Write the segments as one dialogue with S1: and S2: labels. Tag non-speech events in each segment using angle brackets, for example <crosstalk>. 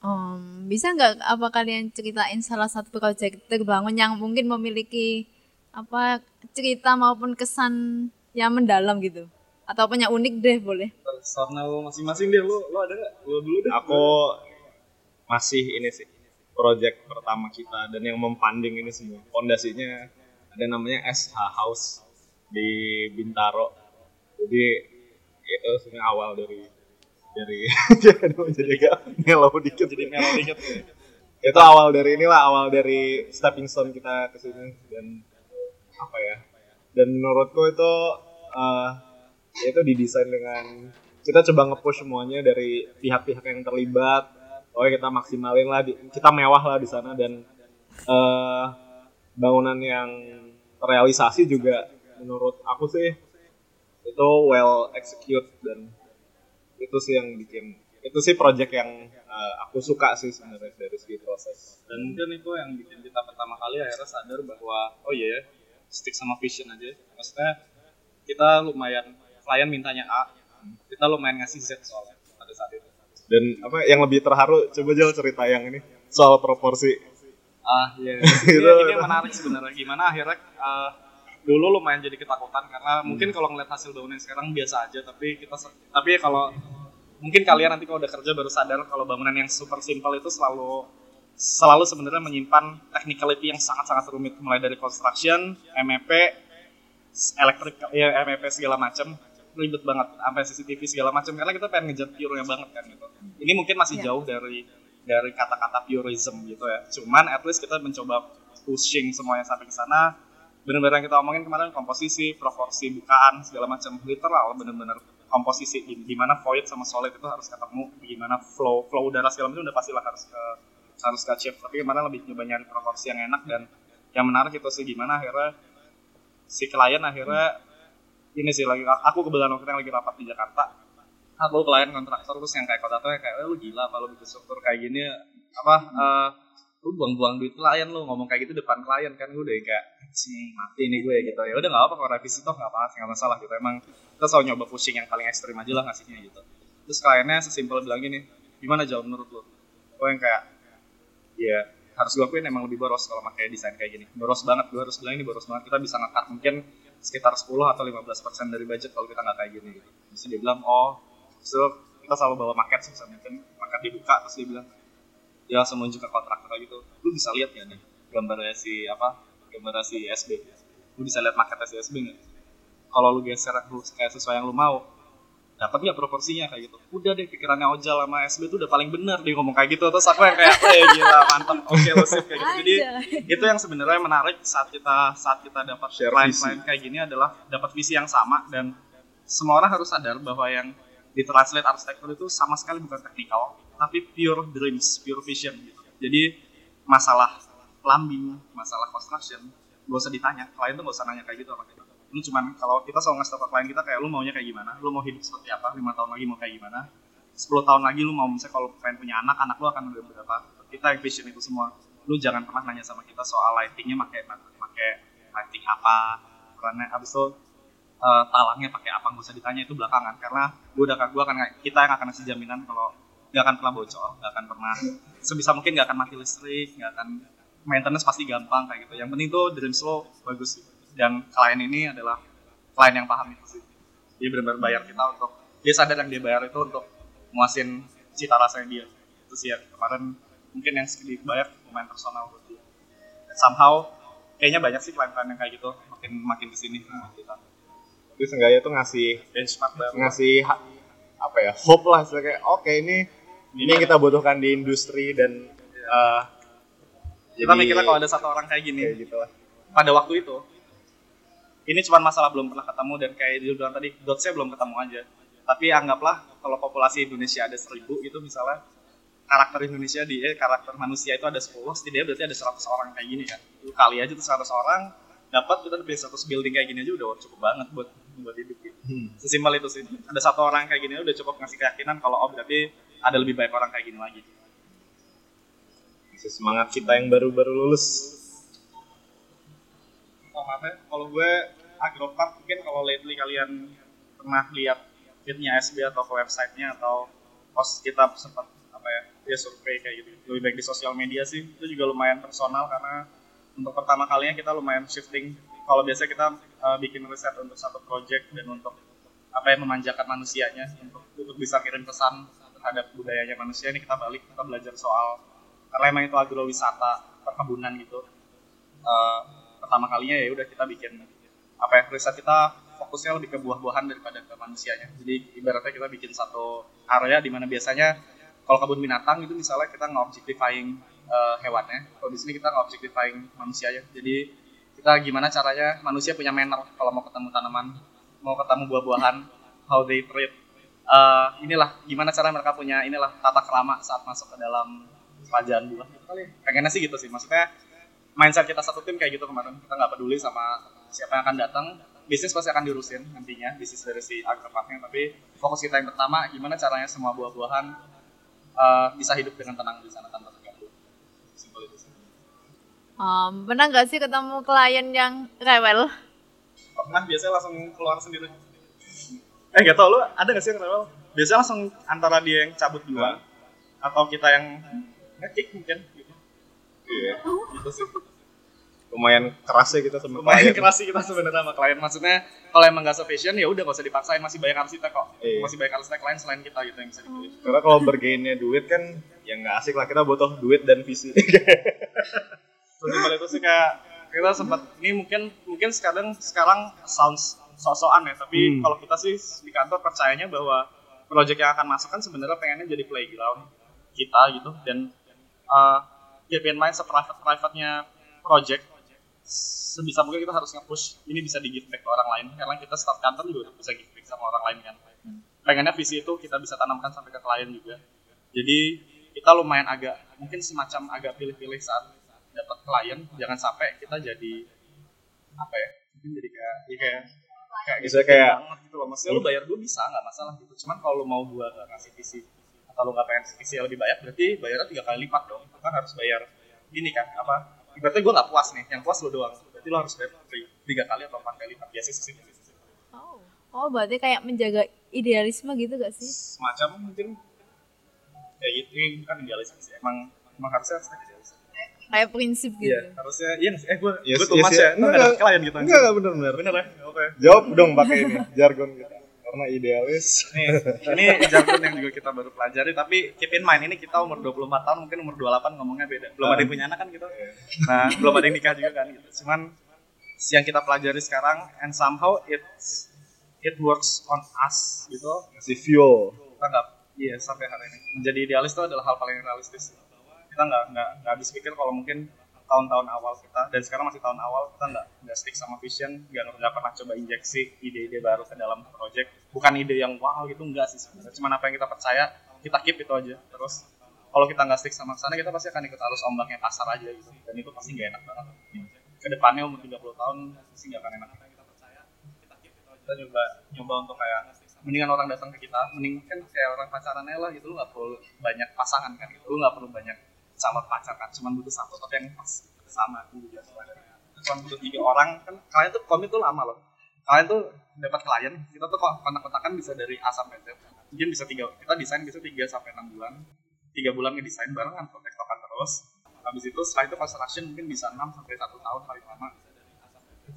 S1: Um, bisa nggak apa kalian ceritain salah satu proyek terbangun yang mungkin memiliki apa cerita maupun kesan yang mendalam gitu? Atau punya unik deh boleh?
S2: Personal masing-masing deh, lu, lu ada nggak? Lu dulu deh.
S3: Aku masih ini sih project pertama kita dan yang memfunding ini semua. Fondasinya ada namanya SH House di Bintaro. Jadi itu sebenarnya awal dari dari <laughs> jadi agak ngelow dikit.
S2: Jadi melo dikit.
S3: itu awal dari inilah awal dari stepping stone kita ke sini. Dan apa ya? Dan menurutku itu eh itu didesain dengan kita coba nge-push semuanya dari pihak-pihak yang terlibat. Oke kita maksimalin lah di- kita mewah lah di sana. Dan eh bangunan yang terrealisasi juga menurut aku sih itu well execute dan itu sih yang bikin itu sih project yang eh, aku suka sih sebenarnya dari segi proses
S2: Dan mungkin itu yang bikin kita pertama kali akhirnya sadar bahwa oh iya ya, stick sama vision aja. Maksudnya kita lumayan klien mintanya A, kita lumayan ngasih Z soalnya pada saat itu.
S3: dan apa yang lebih terharu coba jual cerita yang ini soal proporsi
S2: Ah iya. <laughs>
S3: Gitu.
S2: ini, ini menarik sebenarnya gimana akhirnya eh, dulu lumayan jadi ketakutan karena mungkin kalau ngeliat hasil bangunan sekarang biasa aja tapi kita tapi kalau mungkin kalian nanti kalau udah kerja baru sadar kalau bangunan yang super simple itu selalu selalu sebenarnya menyimpan technicality yang sangat-sangat rumit mulai dari construction, MEP, elektrik ya MEP segala macam ribet banget sampai CCTV segala macam karena kita pengen ngejar pure-nya banget kan gitu. Ini mungkin masih
S1: Iya.
S2: jauh dari dari kata-kata purism gitu ya. Cuman at least kita mencoba pushing semuanya sampai ke sana. Bener-bener yang kita omongin kemarin komposisi, proporsi, bukaan segala macam. Literal bener-bener komposisi. Di, di mana void sama solid itu harus ketemu, gimana flow flow udara segala macam udah pastilah harus ke harus ke achieve. Tapi kemarin lebih nyoba nyari proporsi yang enak dan yang menarik itu sih gimana akhirnya si klien akhirnya ini sih lagi aku kebetulan waktu yang lagi rapat di Jakarta. Aku klien kontraktor terus yang kayak kontraktor kayak "Eh, lu gila lu bikin struktur kayak gini apa eh, lu buang-buang duit klien lu ngomong kayak gitu depan klien kan gue udah kayak sih mati nih gue gitu. Ya udah nggak apa kalau revisi toh nggak apa nggak masalah gitu. Emang kita selalu nyoba pushing yang paling ekstrim aja lah ngasihnya gitu. Terus kliennya sesimpel bilang gini gimana jawab menurut lu? Gue yang kayak ya harus gue akuin emang lebih boros kalau pakai desain kayak gini. Boros banget gue harus bilang ini boros banget kita bisa ngekat mungkin sekitar 10 atau 15 persen dari budget kalau kita nggak kayak gini gitu. Terus dia bilang oh so kita selalu bawa market sebisa mungkin market dibuka terus dia bilang dia langsung nunjuk ke kontraktor gitu. Lu bisa lihat ya nih gambarnya si apa gambarnya si SB lu bisa lihat marketnya si SB nggak? Kalau lu geser lu kayak sesuai yang lu mau dapat nggak proporsinya kayak gitu? Udah deh pikirannya Ojal sama SB tuh udah paling benar dia ngomong kayak gitu. Terus aku yang kayak eh gila mantap oke lu sip kayak gitu. Jadi itu yang sebenarnya menarik saat kita saat kita dapat
S3: Share
S2: klien-klien kayak gini adalah dapat visi yang sama dan semua orang harus sadar bahwa yang ditranslate arsitektur itu sama sekali bukan teknikal tapi pure dreams pure vision gitu. Jadi masalah plumbing masalah construction gak usah ditanya. Klien tuh gak usah nanya kayak gitu sama kita. Lu cuman kalau kita selalu ngasih tau klien kita kayak lu maunya kayak gimana? Lu mau hidup seperti apa? Lima tahun lagi mau kayak gimana? 10 tahun lagi lu mau misalnya kalau pengen punya anak anak lu akan udah berapa? Kita yang vision itu semua. Lu jangan pernah nanya sama kita soal lightingnya pakai pakai lighting apa. Karena abis itu eh, talangnya pakai apa nggak usah ditanya itu belakangan. Karena gue udah gue akan kita yang akan ngasih jaminan kalau nggak akan pernah bocor nggak akan pernah. Sebisa mungkin nggak akan mati listrik nggak akan maintenance pasti gampang kayak gitu. Yang penting tuh dreams lo bagus. Gitu. dan klien ini adalah klien yang paham itu. Sih dia benar-benar bayar kita untuk dia sadar yang dia bayar itu untuk muasin cita rasanya dia. Itu sih yang kemarin mungkin yang sedikit bayar lumayan personal buat dia. Somehow kayaknya banyak sih klien-klien yang kayak gitu makin makin ke sini sama kita
S3: itu seenggaknya tuh ngasih
S2: benchmark baru.
S3: ngasih apa ya hope lah kayak oke ini ini yang kita butuhkan di industri dan eh,
S2: kita
S3: jadi-
S2: mikirnya kalau ada satu orang kayak gini
S3: kayak gitu lah.
S2: pada waktu itu ini cuma masalah belum pernah ketemu dan kayak dia bilang tadi dotsnya belum ketemu aja. Tapi anggaplah kalau populasi Indonesia ada seribu itu misalnya karakter Indonesia di eh, karakter manusia itu ada 10 setidaknya berarti ada 100 orang kayak gini kan lu kali aja tuh 100 orang dapat kita lebih 100 building kayak gini aja udah cukup banget buat buat hidup. Gitu. sesimpel itu sih. Ada satu orang kayak gini udah cukup ngasih keyakinan kalau oh berarti ada lebih banyak orang kayak gini lagi.
S3: Masih semangat kita yang baru-baru lulus.
S2: Oh, maaf ya, kalau gue Agropark mungkin kalau lately kalian pernah lihat feednya SB atau ke websitenya atau post kita sempat apa ya ya survei kayak gitu. Lebih baik di sosial media sih. Itu juga lumayan personal karena untuk pertama kalinya kita lumayan shifting. Kalau biasa kita uh, bikin riset untuk satu project dan untuk apa yang memanjakan manusianya untuk untuk bisa kirim pesan terhadap budayanya manusia ini kita balik kita belajar soal karena emang itu agrowisata perkebunan gitu. Uh, pertama kalinya ya udah kita bikin apa ya riset kita fokusnya lebih ke buah-buahan daripada ke manusianya. Jadi ibaratnya kita bikin satu area di mana biasanya kalau kebun binatang itu misalnya kita nggak objectifying uh, hewannya. Kalau di sini kita nggak objectifying manusianya. Jadi kita gimana caranya manusia punya manner kalau mau ketemu tanaman mau ketemu buah-buahan how they treat uh, inilah gimana cara mereka punya inilah tata kerama saat masuk ke dalam kerajaan buah pengennya sih gitu sih maksudnya mindset kita satu tim kayak gitu kemarin. Kita nggak peduli sama siapa yang akan datang. Bisnis pasti akan diurusin nantinya bisnis dari si agroparknya tapi fokus kita yang pertama gimana caranya semua buah-buahan uh, bisa hidup dengan tenang di sana tanpa terganggu. Simpel itu sih.
S1: Um, pernah nggak sih ketemu klien yang rewel?
S2: pernah biasanya langsung keluar sendiri eh gak tau lu ada gak sih yang rewel? Biasanya langsung antara dia yang cabut duluan atau kita yang ngekick mungkin gitu.
S3: Iya.
S2: gitu sih.
S3: Lumayan keras ya kita sama
S2: lumayan
S3: klien.
S2: keras sih kita sebenarnya sama klien. Maksudnya kalau emang gak sufficient ya udah gak usah dipaksain. Masih banyak arsitek kok.
S3: Iya.
S2: masih banyak arsitek lain selain kita gitu yang bisa dipilih.
S3: Karena kalau bergainnya duit kan ya nggak asik lah. Kita butuh duit dan visi. <laughs>
S2: Sesimpel itu sih kayak kita sempat ini mungkin mungkin sekarang sekarang sounds sok-sokan ya tapi
S3: Hmm.
S2: kalau kita sih di kantor percayanya bahwa project yang akan masuk kan sebenarnya pengennya jadi playground kita gitu dan uh, keep in mind seprivate private-nya project sebisa mungkin kita harus nge-push ini bisa di give back ke orang lain karena kita start kantor juga bisa give back sama orang lain kan pengennya visi itu kita bisa tanamkan sampai ke klien juga jadi kita lumayan agak mungkin semacam agak pilih-pilih saat dapat klien jangan sampai kita jadi apa ya mungkin jadi kayak ya kayak kayak
S3: Bisa
S2: gitu
S3: kayak-
S2: banget gitu loh. Maksudnya lu bayar gue bisa nggak masalah gitu. Cuman kalau lu mau nggak ngasih visi atau lu nggak pengen visi yang lebih banyak berarti bayarnya tiga kali lipat dong. Lu kan harus bayar ini kan apa ibaratnya gue nggak puas nih yang puas lu doang. Berarti lu harus bayar tiga- tiga kali atau empat kali lipat. Biasa sih
S1: Oh. Oh, berarti kayak menjaga idealisme gitu gak sih?
S2: semacam mungkin kayak gitu ini kan idealis sih. Emang emang harusnya
S1: Kayak prinsip gitu.
S2: Iya, harusnya iya? Eh gue
S3: Yes,
S2: gue tuh
S3: yes,
S2: mas
S3: ya.
S2: ya, enggak ada klien gitu.
S3: Enggak, enggak benar benar.
S2: Bener ya? Oke.
S3: Jawab dong pakai ini jargon kita. Karena idealis.
S2: Nih, ini jargon yang juga kita baru pelajari tapi keep in mind ini kita umur 24 tahun mungkin umur 28 ngomongnya beda. Belum ada yang punya anak kan gitu. Nah, belum ada yang nikah juga kan gitu. Cuman yang kita pelajari sekarang and somehow it it works on us gitu.
S3: Ngasih fuel.
S2: Kita nggak iya sampai hari ini. Menjadi idealis itu adalah hal paling realistis. Kita nggak nggak nggak habis pikir kalau mungkin tahun-tahun awal kita dan sekarang masih tahun awal kita nggak nggak stick sama vision nggak nggak pernah coba injeksi ide-ide baru ke dalam project. Bukan ide yang wow gitu. Enggak sih sebenarnya. Cuman apa yang kita percaya kita keep itu aja. Terus kalau kita nggak stick sama sana kita pasti akan ikut arus ombaknya pasar aja gitu. Dan itu pasti nggak enak banget. Ke depannya umur 30 tahun pasti nggak akan enak. Kita nyoba nyoba untuk kayak mendingan orang datang ke kita mending kan kayak orang pacaran lah gitu. Lu nggak perlu banyak pasangan kan gitu. Lu nggak perlu banyak calon pacar kan cuma butuh satu tapi yang pas sama gitu. Ya cuma butuh tiga orang kan kalian tuh komit tuh lama loh. Kalian tuh dapat klien kita tuh kontak-kontakan bisa dari A sampai Z. Mungkin bisa tiga kita desain bisa tiga sampai enam bulan. Tiga bulan ngedesain barengan kontak-kontakan terus. Habis itu setelah itu construction mungkin bisa enam sampai satu tahun paling lama.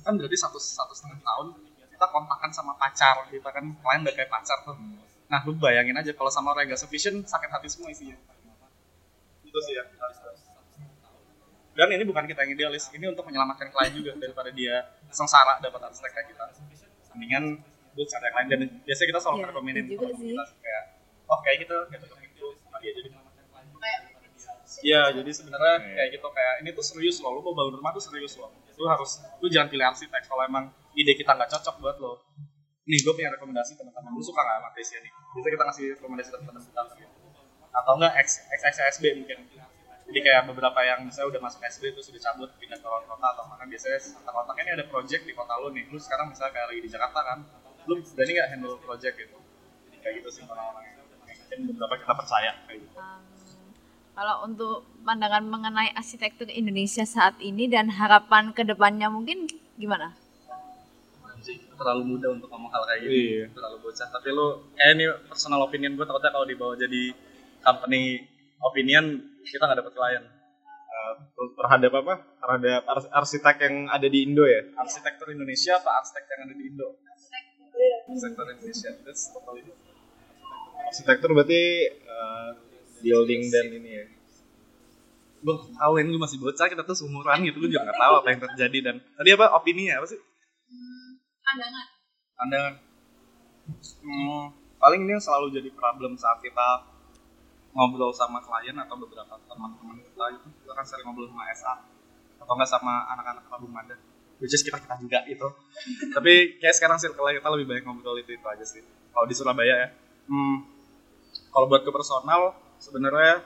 S2: Kan berarti satu satu setengah tahun kita kontakkan sama pacar kita kan. Klien udah kayak pacar tuh. Nah lu bayangin aja kalau sama gak sufficient sakit hati semua isinya itu sih ya dan ini bukan kita yang idealis ini untuk menyelamatkan klien juga daripada dia sengsara dapat arsitek kayak kita mendingan gue cari yang lain dan biasanya kita selalu
S1: Iya,
S2: rekomenin
S1: sih.
S2: kita kayak oh kayak gitu kayak cocok itu sama dia jadi Iya, jadi sebenarnya kayak gitu kayak ini tuh serius loh, lu mau bangun rumah tuh serius loh. Lu harus, lu jangan pilih arsitek kalau emang ide kita nggak cocok buat lo. Nih, gue punya rekomendasi teman-teman, lu suka nggak sama Tesya nih? Bisa kita ngasih rekomendasi teman-teman kita gitu. Atau enggak X, XXSB mungkin. Jadi kayak beberapa yang misalnya udah masuk SB terus udah cabut pindah ke luar kota atau mana biasanya kontak ini ada project di kota lu nih. Lu sekarang misalnya kayak lagi di Jakarta kan, lu berani nggak handle project gitu? Jadi kayak gitu sih orang-orang yang mungkin beberapa kita percaya kayak gitu.
S1: Um, kalau untuk pandangan mengenai arsitektur Indonesia saat ini dan harapan ke depannya mungkin gimana?
S2: Anjing, terlalu muda untuk ngomong hal kayak gini
S3: Iya.
S2: terlalu bocah tapi lu kayak ini personal opinion gue takutnya kalau dibawa jadi company opinion kita nggak dapet klien
S3: Eh, terhadap apa? Terhadap ars- arsitek yang ada di Indo ya.
S2: arsitektur Indonesia apa arsitek yang ada di Indo arsitektur Indonesia that's totally different.
S3: Arsitektur berarti eh, building dan ini ya.
S2: gue tahu ini lu masih bocah kita tuh seumuran gitu lu juga nggak tahu apa yang terjadi dan tadi apa opini ya apa sih
S1: pandangan
S2: pandangan hmm, paling ini yang selalu jadi problem saat kita ngobrol sama klien atau beberapa teman-teman kita itu kita kan sering ngobrol sama SA atau enggak sama anak-anak Rabu Mada which is kita kita juga gitu. <laughs> Tapi kayak sekarang circle kita lebih banyak ngobrol itu itu aja sih. Kalau di Surabaya ya. Hmm, kalau buat ke personal sebenarnya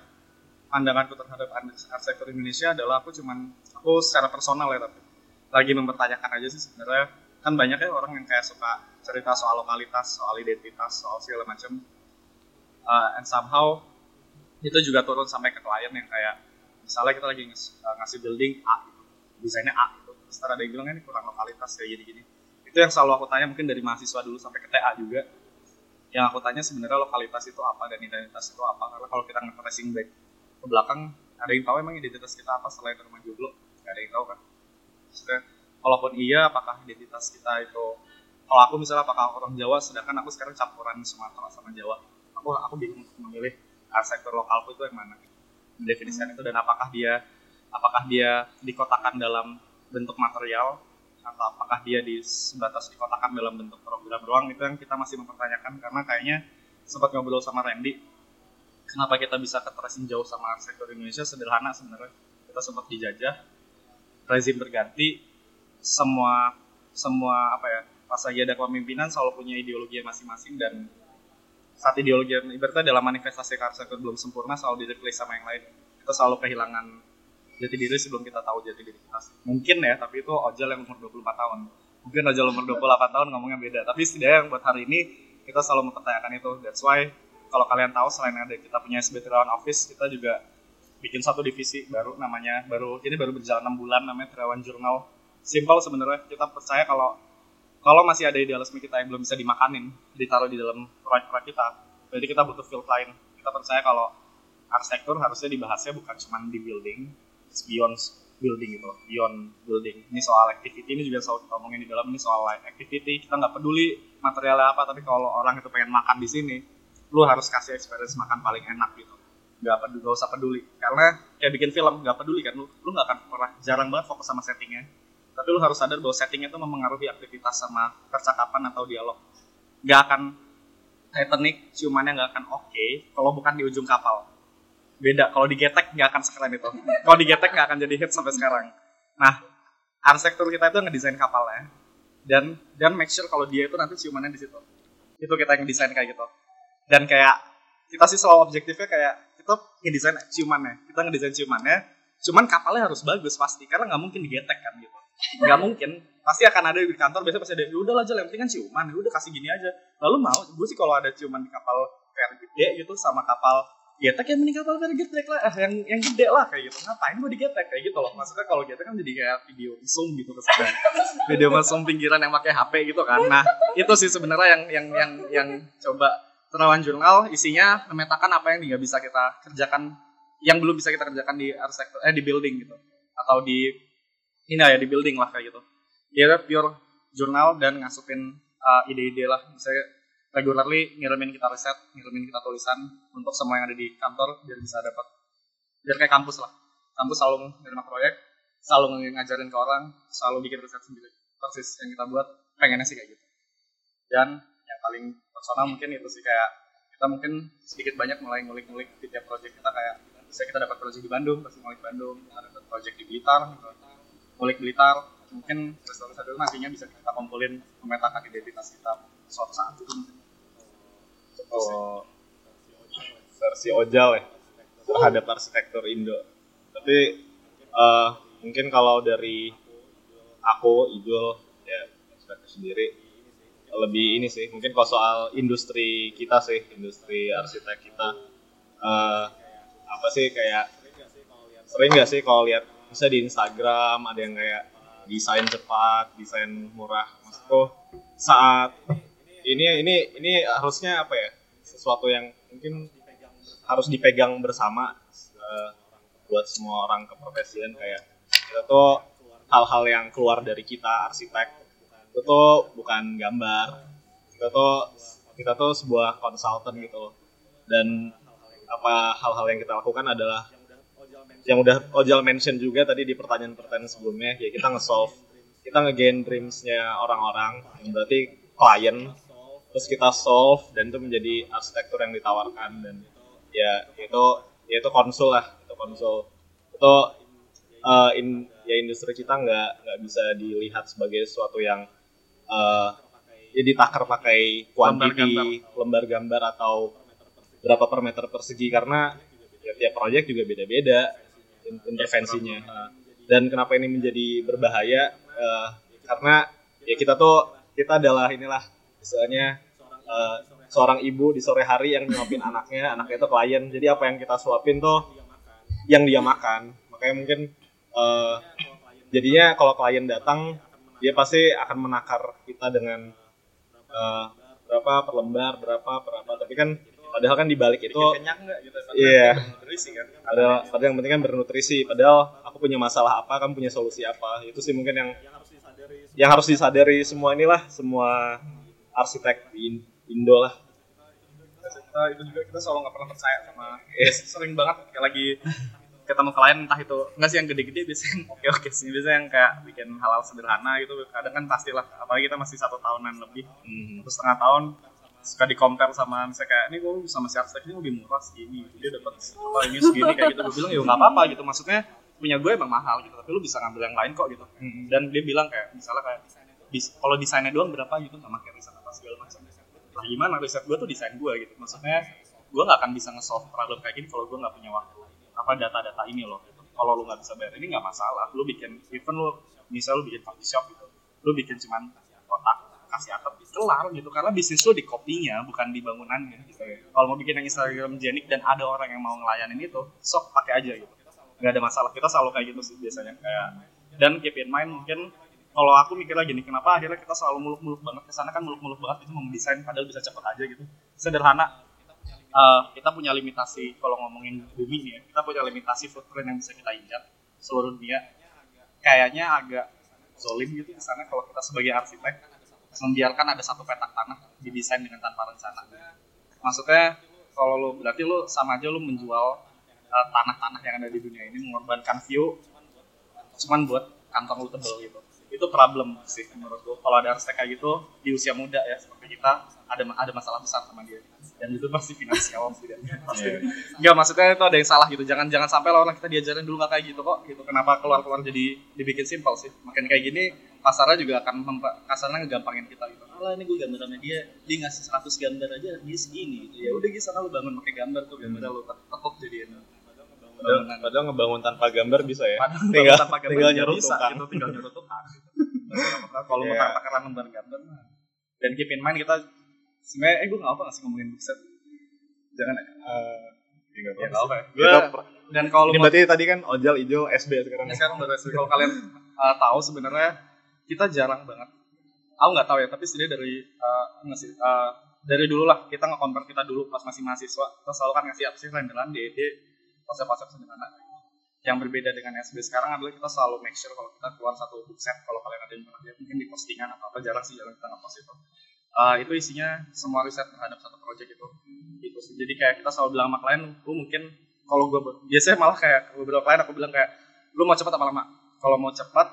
S2: pandanganku terhadap arsitektur Indonesia adalah aku cuman aku secara personal ya tapi lagi mempertanyakan aja sih sebenarnya. Kan banyak ya orang yang kayak suka cerita soal lokalitas, soal identitas, soal segala macam. Uh, and somehow itu juga turun sampai ke klien yang kayak misalnya kita lagi uh, ngasih building A gitu, desainnya A gitu. Terus ada yang bilang ini kurang lokalitas kayak gini-gini. Itu yang selalu aku tanya mungkin dari mahasiswa dulu sampai ke TA juga. Yang aku tanya sebenarnya lokalitas itu apa dan identitas itu apa. Karena kalau kita nge-tracing back ke belakang, ada yang tahu emang identitas kita apa selain rumah joglo? Gak ada yang tahu kan. Maksudnya, kalaupun iya, apakah identitas kita itu kalau aku misalnya apakah orang Jawa, sedangkan aku sekarang campuran Sumatera sama Jawa, aku aku bingung memilih arsitektur lokalku itu yang mana, mendefinisikan itu dan apakah dia apakah dia dikotakan dalam bentuk material atau apakah dia di sebatas dikotakan dalam bentuk program doang? Itu yang kita masih mempertanyakan karena kayaknya sempat ngobrol sama Randy kenapa kita bisa keteresin jauh sama arsitektur Indonesia sederhana sebenarnya. Kita sempat dijajah rezim berganti semua semua apa ya pas lagi ada kepemimpinan selalu punya ideologi masing-masing dan saat ideologi yang ibaratnya dalam manifestasi arsitektur belum sempurna selalu di replace sama yang lain. Kita selalu kehilangan jati diri sebelum kita tahu jati diri kita. Mungkin ya tapi itu ojol yang umur 24 tahun. Mungkin ojol umur 28 tahun ngomongnya beda. Tapi setidaknya yang buat hari ini kita selalu mempertanyakan itu. That's why kalau kalian tahu selain ada kita punya SB Terawan Office kita juga bikin satu divisi baru namanya baru ini baru berjalan 6 bulan namanya Terawan Journal simple sebenarnya kita percaya kalau kalau masih ada idealisme kita yang belum bisa dimakanin ditaruh di dalam proyek-proyek kita berarti kita butuh field lain kita percaya kalau arsitektur harusnya dibahasnya bukan cuma di building it's beyond building gitu beyond building. Ini soal activity ini juga selalu kita omongin di dalam ini soal activity. Kita nggak peduli materialnya apa tapi kalau orang itu pengen makan di sini lu harus kasih experience makan paling enak gitu. Nggak peduli nggak usah peduli. Karena kayak bikin film nggak peduli kan lu lu nggak akan pernah jarang banget fokus sama settingnya tapi lu harus sadar bahwa settingnya itu mempengaruhi aktivitas sama percakapan atau dialog. Nggak akan Titanic ciumannya nggak akan oke kalau bukan di ujung kapal. Beda kalau digetek nggak akan sekeren itu. Kalau digetek nggak akan jadi hit sampai sekarang. Nah arsitektur kita itu ngedesain kapalnya dan dan make sure kalau dia itu nanti ciumannya di situ. Itu kita yang desain kayak gitu. Dan kayak kita sih selalu objektifnya kayak kita ngedesain ciumannya. Kita ngedesain ciumannya cuman kapalnya harus bagus pasti karena nggak mungkin digetek kan gitu nggak mungkin. Pasti akan ada di kantor biasanya pasti ada ya udah lah aja yang penting kan ciuman ya udah kasih gini aja. Lalu mau gue sih kalau ada ciuman di kapal kayak gede gitu sama kapal getek ya mending kapal kayak getek lah eh, yang yang gede lah kayak gitu. Ngapain gue digetek? Kayak gitu loh. Maksudnya kalau getek kan jadi kayak video zoom gitu kesannya video zoom pinggiran yang pakai HP gitu kan. Nah itu sih sebenarnya yang yang yang yang coba Terawan Jurnal. Isinya memetakan apa yang nggak bisa kita kerjakan yang belum bisa kita kerjakan di arsitektur eh di building gitu atau di ini ya di building lah kayak gitu. Dia pure jurnal dan ngasukin uh, ide-ide lah. Misalnya regularly ngirimin kita riset ngirimin kita tulisan untuk semua yang ada di kantor biar bisa dapat biar kayak kampus lah. Kampus selalu menerima proyek selalu ngajarin ke orang selalu bikin riset sendiri. Persis yang kita buat pengennya sih kayak gitu. Dan yang paling personal mungkin itu sih kayak kita mungkin sedikit banyak mulai ngulik-ngulik di tiap project kita kayak bisa kita dapat project di Bandung pasti ngulik Bandung kita dapat project di Blitar. Ngulik Blitar mungkin restoran itu nantinya bisa kita kumpulin memetakan identitas kita suatu saat itu
S3: Oh, versi Ojal ya terhadap arsitektur Indo. Tapi eh, mungkin kalau dari aku Ijul ya arsitektur sendiri lebih ini sih mungkin kalau soal industri kita sih industri arsitek kita eh, apa sih kayak sering nggak sih kalau lihat bisa di Instagram ada yang kayak desain cepat desain murah. Maksudku saat ini ini ini harusnya apa ya? Sesuatu yang mungkin harus dipegang bersama uh, buat semua orang keprofesian kayak kita tuh hal-hal yang keluar dari kita arsitek itu tuh bukan gambar. Kita tuh kita tuh sebuah konsultan gitu dan apa hal-hal yang kita lakukan adalah yang udah Ojal mention juga tadi di pertanyaan-pertanyaan sebelumnya ya kita nge-solve kita nge-gain dreams-nya orang-orang. Yang berarti klien terus kita solve dan itu menjadi arsitektur yang ditawarkan dan ya itu ya itu konsul lah itu konsul. Itu uh, in ya industri kita nggak nggak bisa dilihat sebagai sesuatu yang uh, ya ditakar pakai kuantiti lembar gambar. atau berapa per meter persegi. Karena ya tiap proyek juga beda-beda intervensinya. Dan kenapa ini menjadi berbahaya? Uh, karena ya kita tuh kita adalah inilah misalnya uh, seorang ibu di sore hari yang nyuapin anaknya anaknya itu klien. Jadi apa yang kita suapin tuh yang dia makan. Makanya mungkin uh, jadinya kalau klien datang dia pasti akan menakar kita dengan uh, berapa per lembar berapa berapa. Tapi kan padahal kan dibalik itu gitu, iya. kan? Padahal, padahal yang penting kan bernutrisi. Padahal aku punya masalah apa kamu punya solusi apa? Itu sih mungkin yang yang harus disadari semua. inilah semua arsitek di Indo lah.
S2: Kita itu juga kita selalu nggak pernah percaya sama yes, sering banget kayak lagi ketemu klien entah itu enggak sih yang gede-gede biasanya oke oke sih. Biasanya yang kayak bikin hal-hal sederhana gitu kadang kan pastilah apalagi kita masih satu tahunan lebih hmm. terus setengah tahun suka di compare sama misalnya kayak ini gue sama si arsitek ini lebih murah segini dia dapat apa ini segini kayak gitu. Gue bilang ya nggak apa-apa gitu. Maksudnya punya gue emang mahal gitu. Tapi lu bisa ngambil yang lain kok gitu. Hmm. dan dia bilang kayak misalnya kayak kalau desainnya doang berapa gitu. Sama kayak riset apa segala macam. Nah gimana? Riset gue tuh desain gue gitu. Maksudnya gue nggak akan bisa nge-solve problem kayak gini kalau gue nggak punya waktu apa data-data ini loh gitu. kalau lu nggak bisa bayar ini nggak masalah. Lu bikin even lu misal lu bikin coffee shop gitu. Lu bikin cuman kotak kasih atap kelar gitu karena bisnis lu di kopinya bukan di bangunannya gitu kalau mau bikin yang Instagram jenik dan ada orang yang mau ngelayanin itu sok pakai aja gitu. Nggak ada masalah. Kita selalu kayak gitu sih biasanya kayak dan keep in mind mungkin kalau aku mikir lagi nih kenapa akhirnya kita selalu muluk-muluk banget ke sana kan muluk-muluk banget itu mendesain padahal bisa cepet aja gitu. Sederhana uh, kita punya limitasi kalau ngomongin bumi nih ya, kita punya limitasi footprint yang bisa kita injak seluruh dunia. Kayaknya agak zolim gitu di sana kalau kita sebagai arsitek membiarkan ada satu petak tanah didesain dengan tanpa rencana. Maksudnya kalau lo berarti lo sama aja lo menjual uh, tanah-tanah yang ada di dunia ini mengorbankan view cuman buat kantong lo tebel gitu. Itu problem sih menurut gue kalau ada arsitek kayak gitu di usia muda ya seperti kita ada ada masalah besar sama dia. Dan itu pasti finansial <laughs> setidaknya pasti. Yeah. nggak maksudnya itu ada yang salah gitu. Jangan jangan sampai lah orang kita diajarin dulu nggak kayak gitu kok gitu. Kenapa keluar keluar jadi dibikin simpel sih. Makin kayak gini pasarnya juga akan kasarnya ngegampangin kita gitu. Allah ini gue gambar sama dia dia ngasih 100 gambar aja dia segini gitu. Ya udah gitu lu bangun pakai gambar tuh gambar lu tekuk jadi
S3: Padahal, padahal ngebangun tanpa gambar bisa ya.
S2: Padahal tinggal tanpa gambar tinggal nyuruh bisa, tukang. Gitu, tinggal nyuruh tukang. <laughs> Kalau yeah. mau takaran lembar gambar dan keep in mind kita sebenarnya eh gue nggak apa nggak sih ngomongin bookset jangan ya uh, ya nggak apa ya. dan kalau
S3: ini berarti tadi kan ojal hijau SB sekarang
S2: ya, sekarang baru SB kalau kalian uh, tahu sebenarnya kita jarang banget. Aku nggak tahu ya tapi setidaknya dari uh, uh, dari dulu lah kita nge kita dulu pas masih mahasiswa. Kita selalu kan ngasih apa sih renderan DED konsep-konsep sederhana. Yang berbeda dengan SB sekarang adalah kita selalu make sure kalau kita keluar satu bookset kalau kalian ada yang pernah lihat mungkin di postingan atau apa jarang sih jarang kita nge-post itu. Uh, itu isinya semua riset terhadap satu project itu. Gitu sih. Jadi kayak kita selalu bilang sama klien lu mungkin kalau gue biasanya malah kayak beberapa klien aku bilang kayak lu mau cepat apa lama? Kalau mau cepat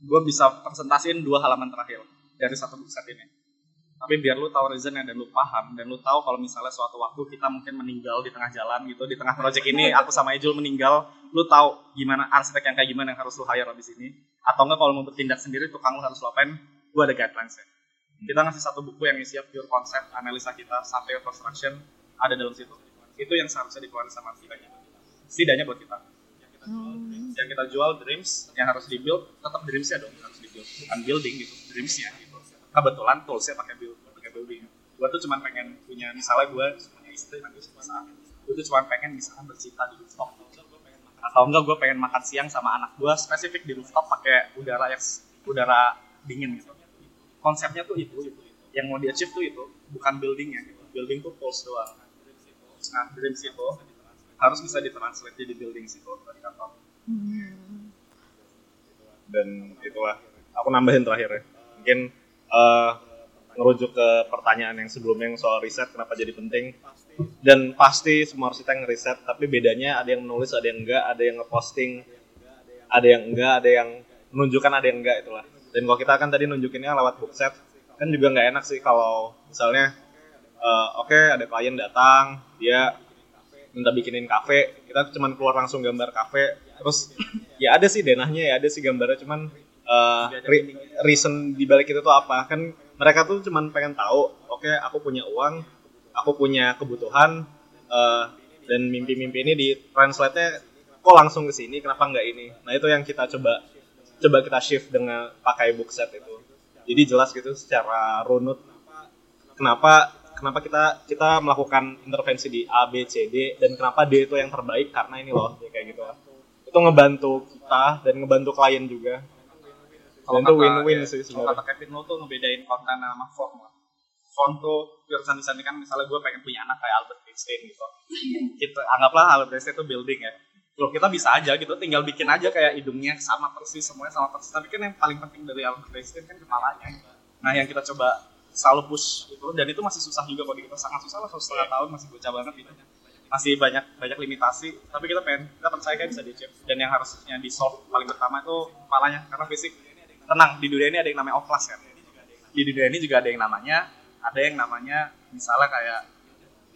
S2: gue bisa presentasiin dua halaman terakhir dari satu set ini. Tapi biar lu tahu reasonnya dan lu paham dan lu tahu kalau misalnya suatu waktu kita mungkin meninggal di tengah jalan gitu di tengah project ini aku sama Ejul meninggal lu tahu gimana arsitek yang kayak gimana yang harus lu hire di sini atau enggak kalau mau bertindak sendiri tukang lu harus apain? Gue ada guidelines ya kita ngasih satu buku yang isi pure konsep analisa kita sampai construction ada dalam situ. Itu yang seharusnya dikeluarkan sama setidaknya. Setidaknya buat kita kita hmm. yang kita jual dreams yang harus dibuild tetap dreamsnya dong harus dibuild. Bukan building gitu dreamsnya. Gitu kebetulan toolsnya pakai build pakai building. Gue tuh cuma pengen punya misalnya gue punya istri nanti suatu saat gue tuh cuma pengen misalnya bercinta di rooftop. Atau enggak gue pengen makan siang sama anak gue spesifik di rooftop pakai udara yang udara dingin gitu. Konsepnya tuh itu, itu. yang mau di achieve tuh itu bukan buildingnya gitu. Building tuh tools doang. Nah dreams itu harus bisa ditranslate jadi building sih kalau dari kantor
S1: Hmm.
S3: dan itulah aku nambahin terakhir ya. Mungkin eh, ngerujuk ke pertanyaan yang sebelumnya yang soal riset kenapa jadi penting. Dan pasti semua arsitek ngeriset tapi bedanya ada yang menulis ada yang enggak ada yang ngeposting ada yang enggak ada yang menunjukkan ada yang enggak itulah. Dan kalau kita kan tadi nunjukinnya lewat bookset kan juga nggak enak sih kalau misalnya eh, oke ada klien datang dia minta bikinin kafe kita cuman keluar langsung gambar kafe. Terus ya ada sih denahnya ya ada sih gambarnya cuman eh, re- reason di balik itu tuh apa? Kan mereka tuh cuman pengen tahu oke aku punya uang aku punya kebutuhan eh, dan mimpi-mimpi ini di translate-nya kok langsung ke sini kenapa nggak ini? Nah itu yang kita coba coba kita shift dengan pakai bookset itu. Jadi jelas gitu secara runut kenapa kenapa kita kita melakukan intervensi di A B C D dan kenapa D itu yang terbaik karena ini loh ya kayak gitu itu ngebantu kita dan ngebantu klien juga dan itu win-win sih
S2: kalau
S3: sebenarnya
S2: kata Kevin lo tuh ngebedain konten sama form lah. Font tuh pure design kan misalnya gue pengen punya anak kayak Albert Einstein gitu. Kita anggaplah Albert Einstein itu building ya. Loh kita bisa aja gitu, tinggal bikin aja kayak hidungnya sama persis, semuanya sama persis. Tapi kan yang paling penting dari Albert Einstein kan kepalanya. Nah yang kita coba selalu push itu dan itu masih susah juga kalau kita. Sangat susah lah satu setengah tahun masih bocah banget gitu. Masih banyak banyak limitasi. Tapi kita pengen kita percaya kan bisa di dan yang harusnya di solve paling pertama itu kepalanya. Karena fisik tenang. Di dunia ini ada yang namanya oklas kan. Di dunia ini juga ada yang namanya ada yang namanya misalnya kayak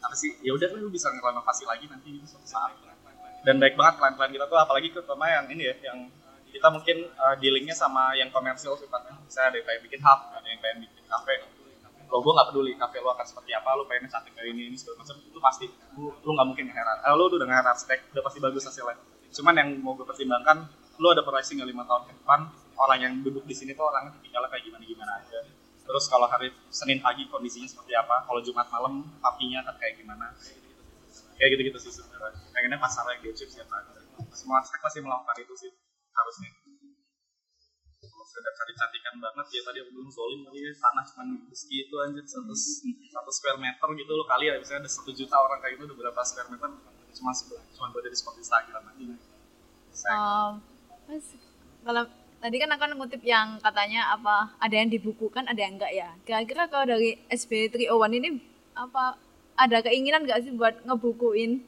S2: apa sih? Ya udah lu bisa ngerenovasi lagi nanti gitu suatu saat. Dan baik banget klien-klien kita tuh apalagi terutama yang ini ya yang kita mungkin uh, dealingnya sama yang komersil sifatnya. Misalnya ada yang pengen bikin hub ada yang pengen bikin kafe lo gue nggak peduli kafe lo akan seperti apa lo pengen cantik kayak ini ini segala macam itu pasti lu nggak mungkin ngeheran eh, lo udah ngeheran arsitek udah pasti bagus hasilnya. Cuman yang mau gue pertimbangkan lo ada pricing lima tahun ke depan orang yang duduk di sini tuh orangnya tipikalnya kayak gimana gimana aja. Terus kalau hari Senin pagi kondisinya seperti apa kalau Jumat malam papinya akan kayak gimana? Kayak gitu gitu sih sebenarnya. Pengennya pasar yang siapa aja. Semua arsitek pasti melakukan itu sih harusnya sekedar cari cantikan banget. Ya tadi aku bilang zolim tadi ya tanah cuma meski itu anjir satu satu square meter gitu lo kali ya. Misalnya ada satu juta orang kayak gitu udah berapa square meter? Cuma cuma buat di spot Instagram aja.
S1: Um, Mas, kalau tadi kan akan ngutip yang katanya apa ada yang dibukukan ada yang enggak ya? Kira-kira kalau dari SB 301 ini apa ada keinginan nggak sih buat ngebukuin?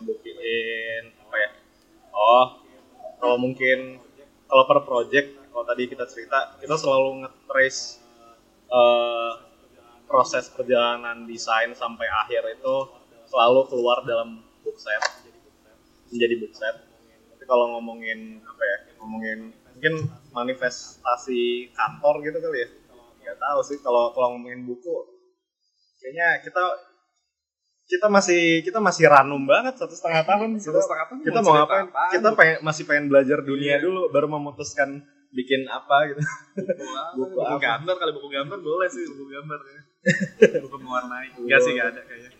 S3: Bukin apa ya? Oh kalau mungkin kalau per project kalau tadi kita cerita kita selalu nge-trace eh, proses perjalanan desain sampai akhir itu selalu keluar dalam bookset menjadi bookset tapi kalau ngomongin apa ya ngomongin mungkin manifestasi kantor gitu kali ya. Nggak tahu sih kalau kalau ngomongin buku kayaknya kita kita masih kita masih ranum banget satu setengah tahun.
S2: satu setengah tahun
S3: kita mau ngapain?
S2: apaan?
S3: kita pengen masih pengen belajar dunia
S2: Iya.
S3: dulu baru memutuskan bikin apa gitu.
S2: Buku, <laughs>
S3: Buku
S2: buku
S3: apa?
S2: gambar kali buku gambar boleh sih buku gambar ya. <laughs> buku mewarnai. Enggak sih enggak ada kayaknya.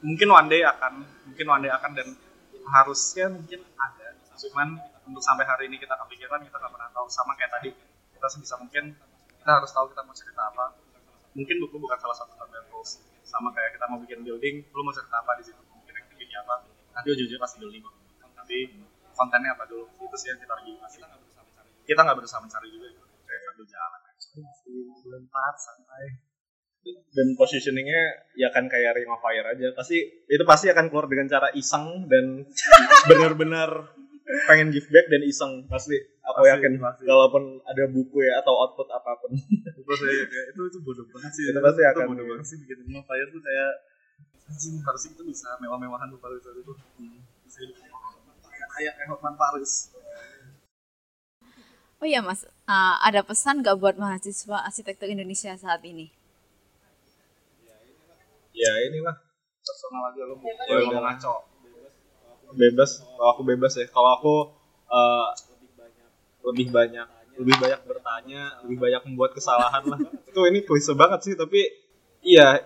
S2: Mungkin one day akan mungkin one day akan dan harusnya mungkin ada. Cuman untuk sampai hari ini kita kepikiran kita nggak pernah tahu. Sama kayak tadi kita sebisa mungkin kita harus tahu kita mau cerita apa. Mungkin buku bukan salah satu target goals sama kayak kita mau bikin building lu mau cerita apa di situ? Mungkin activity apa? Nanti ujung-ujungnya pasti building kok tapi kontennya apa dulu? Itu sih yang kita lagi masih kita nggak berusaha mencari juga. Gitu. kayak sambil jalan bulan empat santai
S3: dan positioningnya ya kan kayak Ring of Fire aja. Pasti itu pasti akan keluar dengan cara iseng dan <laughs> benar-benar pengen give back dan iseng pasti. Aku
S2: Pasti,
S3: yakin.
S2: pasti.
S3: walaupun ada buku ya atau output apa pun.
S2: Itu saya kayak itu itu bodoh banget sih.
S3: Itu pasti
S2: itu
S3: akan-
S2: bodoh banget sih bikin of Fire tuh kayak anjing harusnya kita bisa mewah-mewahan lupa itu. Itu Bisa hidup. Kayak kayak Hotman Paris.
S1: Oh iya mas. Ah, ada pesan nggak buat mahasiswa arsitektur Indonesia saat ini?
S3: Ya inilah.
S2: Personal aja lu
S3: Ya,
S2: boleh ngomong ngaco
S3: bebas kalau aku bebas ya. Kalau aku eh, lebih banyak lebih banyak bertanya lebih banyak membuat kesalahan lah. <laughs> Itu ini klise banget sih tapi iya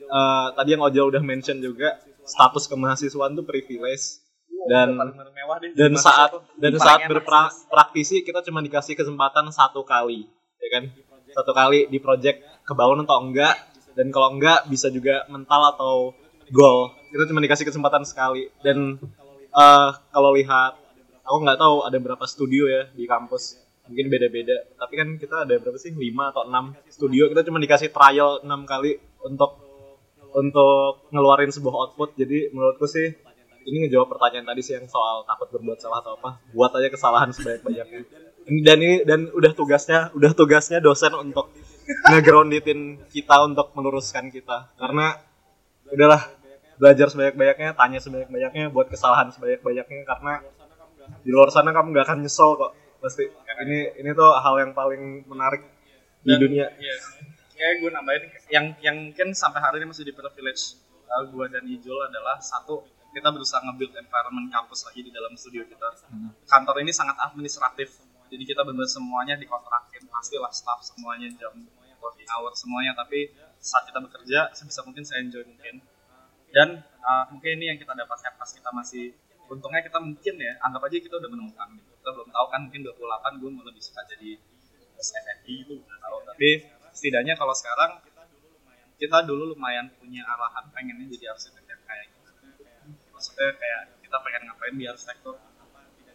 S3: eh, tadi yang Ojol udah mention juga status kemahasiswaan tuh privilege. Dan
S2: deh
S3: dan
S2: Mahasiswa
S3: saat dan saat berpraktisi kita cuma dikasih kesempatan satu kali ya kan? Satu kali di project kebangun atau enggak dan kalau enggak bisa juga mental atau goal. Kita cuma dikasih kesempatan sekali dan eh, kalau lihat aku nggak tahu ada berapa studio ya di kampus. Mungkin beda-beda. Tapi kan kita ada berapa sih? Lima atau enam studio. Kita cuma dikasih trial enam kali untuk untuk ngeluarin sebuah output. Jadi menurutku sih ini ngejawab pertanyaan tadi sih yang soal takut berbuat salah atau apa. Buat aja kesalahan sebanyak-banyaknya. Dan ini dan udah tugasnya udah tugasnya dosen untuk ngegrounditin kita untuk meluruskan kita. Karena udahlah belajar sebanyak-banyaknya tanya sebanyak-banyaknya buat kesalahan sebanyak-banyaknya karena di luar sana kamu nggak akan nyesel kok pasti ini ini tuh hal yang paling menarik di
S2: Dan-
S3: dunia
S2: Iya. Kayak gue nambahin yang yang mungkin sampai hari ini masih di privilege uh, gue dan Ijul adalah satu kita berusaha nge-build environment kampus lagi di dalam studio kita. Kantor ini sangat administratif. Jadi kita benar semuanya dikontrakin, pastilah staff semuanya jam working hour semuanya. Tapi saat kita bekerja sebisa mungkin saya enjoy mungkin. Dan uh, mungkin ini yang kita dapatkan pas kita masih untungnya kita mungkin ya anggap aja kita udah menemukan gitu. Kita belum tahu kan mungkin 28 gue mau lebih suka jadi SFNI itu tahu. Tapi setidaknya kalau sekarang kita dulu lumayan punya arahan pengennya jadi arsitek yang kayak gitu maksudnya kayak kita pengen ngapain di arsitektur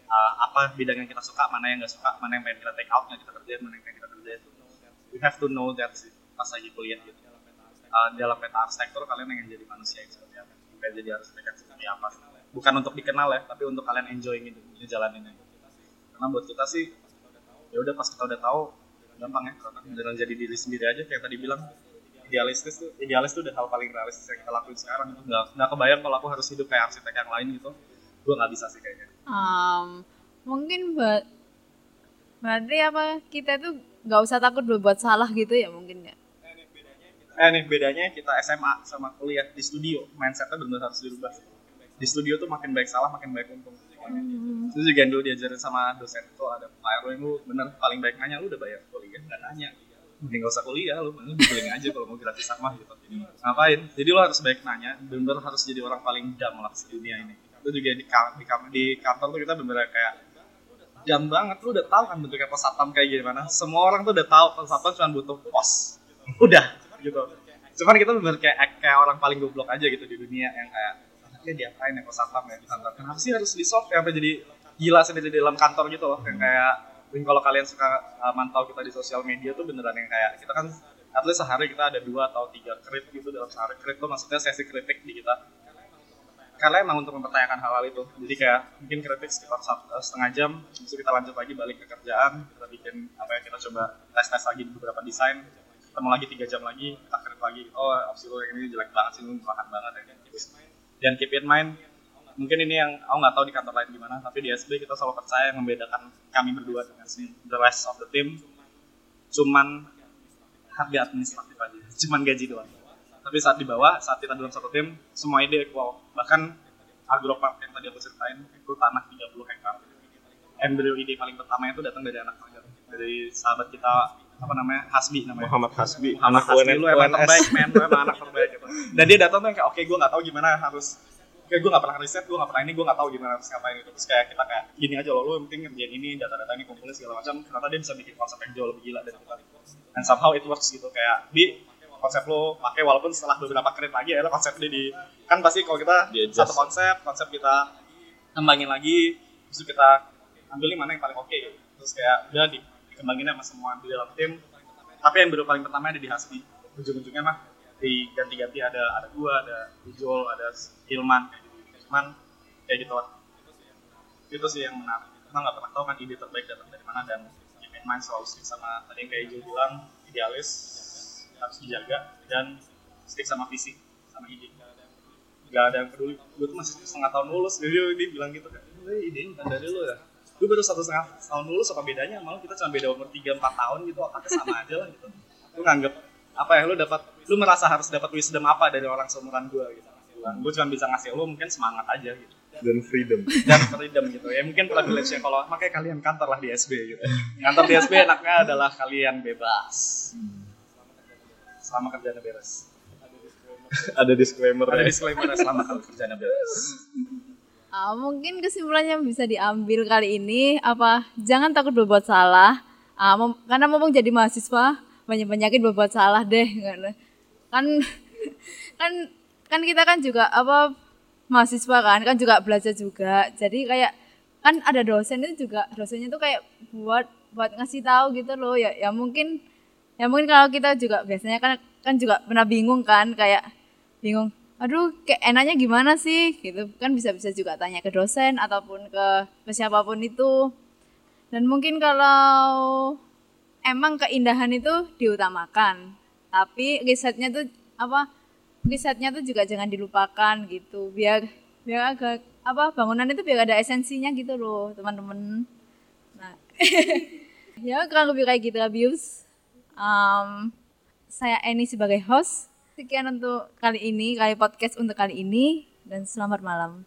S2: uh, apa bidang yang kita suka mana yang nggak suka mana yang pengen kita take out yang kita kerjain mana yang pengen kita kerjain. We have to know that sih pas lagi kuliah gitu Uh, dalam peta arsitektur kalian ingin jadi manusia yang seperti apa? Pengen jadi arsitek yang seperti apa bukan untuk dikenal ya tapi untuk kalian enjoy gitu ngejalaninnya karena buat kita sih ya udah pas kita udah tahu gampang ya beneran jadi diri sendiri aja kayak tadi bilang. Idealistis tuh idealis tuh udah hal paling realistis yang kita lakuin sekarang nggak nggak kebayang kalau aku harus hidup kayak arsitek yang lain gitu. Gue nggak bisa sih kayaknya.
S1: Um, mungkin buat berarti apa kita tuh nggak usah takut berbuat salah gitu ya mungkin ya.
S2: Eh nih bedanya kita SMA sama kuliah di studio. Mindsetnya benar harus dirubah di studio tuh makin baik salah makin baik untung. Itu juga yang dulu diajarin sama dosen tuh ada Pak Erwin lu bener paling baik nanya lu udah bayar kuliah nggak nanya. Mending gak usah kuliah lu mending beli aja kalau mau gratis sama gitu. Ngapain? Jadi lu harus baik nanya bener harus jadi orang paling dam lah di dunia ini. Itu juga di, di, di kantor tuh kita bener kayak dam banget. Lu udah tahu kan bentuknya pos satpam kayak gimana. Semua orang tuh udah tahu pos satpam cuma butuh pos. Udah gitu. Cuman kita bener kayak kayak orang paling goblok aja gitu di dunia yang kayak dia diapain ya pos satpam ya di kantor kenapa sih harus di soft ya sampai jadi gila sendiri di dalam kantor gitu loh. Yang kayak mungkin kalau kalian suka uh, mantau kita di sosial media tuh beneran yang kayak kita kan at least sehari kita ada dua atau tiga crit gitu dalam sehari crit tuh maksudnya sesi kritik di kita. Karena emang untuk mempertanyakan hal-hal itu. Jadi kayak mungkin kritik sekitar eh, setengah jam terus kita lanjut lagi balik ke kerjaan kita bikin apa ya kita coba tes tes lagi di beberapa desain ketemu lagi tiga jam lagi kita kritik lagi. Oh opsi lu yang ini jelek banget sih lu bahan banget ya kayak gitu dan keep in mind mungkin ini yang aku nggak tahu di kantor lain gimana tapi di SB kita selalu percaya yang membedakan kami berdua dengan si the rest of the team. Cuman harga administratif aja <laughs> cuman gaji doang. Tapi saat di bawah saat kita dalam satu tim semua ide wow bahkan agropark yang tadi aku ceritain itu tanah 30 hektar. Embrio ide paling pertama itu datang dari anak dari sahabat kita apa namanya? Hasbi namanya.
S3: Muhammad Hasbi.
S2: Anak
S3: anak
S2: Hasbi. Lu emang
S3: UNS.
S2: terbaik men. Lu emang anak terbaik gitu dan dia datang tuh yang kayak oke gue nggak tahu gimana harus kayak gue nggak pernah riset gue nggak pernah ini gue nggak tahu gimana harus ngapain gitu. Terus kayak kita kayak gini aja loh lu yang penting ngerjain ini data-data ini kumpulin segala macam. Ternyata dia bisa bikin konsep yang jauh lebih gila dari kita and somehow it works gitu. Kayak di konsep lo pakai walaupun setelah beberapa kredit lagi ya konsep dia di kan pasti kalau kita satu konsep konsep kita kembangin lagi terus kita ambil nih mana yang paling oke. Gitu. terus kayak udah di, dikembangin sama semua di dalam tim. Tapi yang baru paling pertama ada di Hasbi. Ujung-ujungnya mah diganti-ganti ada ada gua ada Ujol ada Hilman kayak gitu. Cuman kayak gitu. Itu sih yang menarik. Kita nggak pernah tahu kan ide terbaik datang dari mana dan keep in mind selalu stick sama tadi yang kayak Ijul bilang idealis harus dijaga dan stick sama visi sama ide. Nggak ada yang peduli. Gue tuh masih setengah tahun lulus jadi dia bilang gitu kan. "Eh, ide bukan dari lo ya gue baru satu setengah tahun lulus apa bedanya malah kita cuma beda umur 3-4 tahun gitu otaknya sama aja lah gitu. Lu nganggep apa ya lu dapat lu merasa harus dapat wisdom apa dari orang seumuran gue gitu? Gue cuma bisa ngasih lu mungkin semangat aja gitu.
S3: Dan freedom.
S2: Dan freedom gitu. Ya mungkin privilege nya kalau makanya kalian kantor lah di SB gitu. Kantor di SB enaknya adalah kalian bebas. Selama kerjanya beres.
S3: Ada disclaimer.
S2: Ada
S3: ya.
S2: disclaimer selama kalau kerjanya beres
S1: Ah, mungkin kesimpulannya bisa diambil kali ini apa jangan takut berbuat salah. Ah, mem- karena mumpung jadi mahasiswa banyak banyakin berbuat salah deh kan <laughs> kan kan kita kan juga apa mahasiswa kan kan juga belajar juga. Jadi kayak kan ada dosen itu juga dosennya tuh kayak buat buat ngasih tahu gitu loh. Ya ya mungkin ya mungkin kalau kita juga biasanya kan kan juga pernah bingung kan kayak bingung aduh kayak enaknya gimana sih? Gitu. Kan bisa-bisa juga tanya ke dosen ataupun ke, ke siapa pun itu. Dan mungkin kalau emang keindahan itu diutamakan tapi risetnya tuh apa risetnya tuh juga jangan dilupakan gitu. Biar biar agak apa bangunan itu biar ada esensinya gitu loh teman-teman. Nah <laughs> ya kurang lebih kayak gitu abuse um, saya Eni sebagai host sekian untuk kali ini kali podcast untuk kali ini dan selamat malam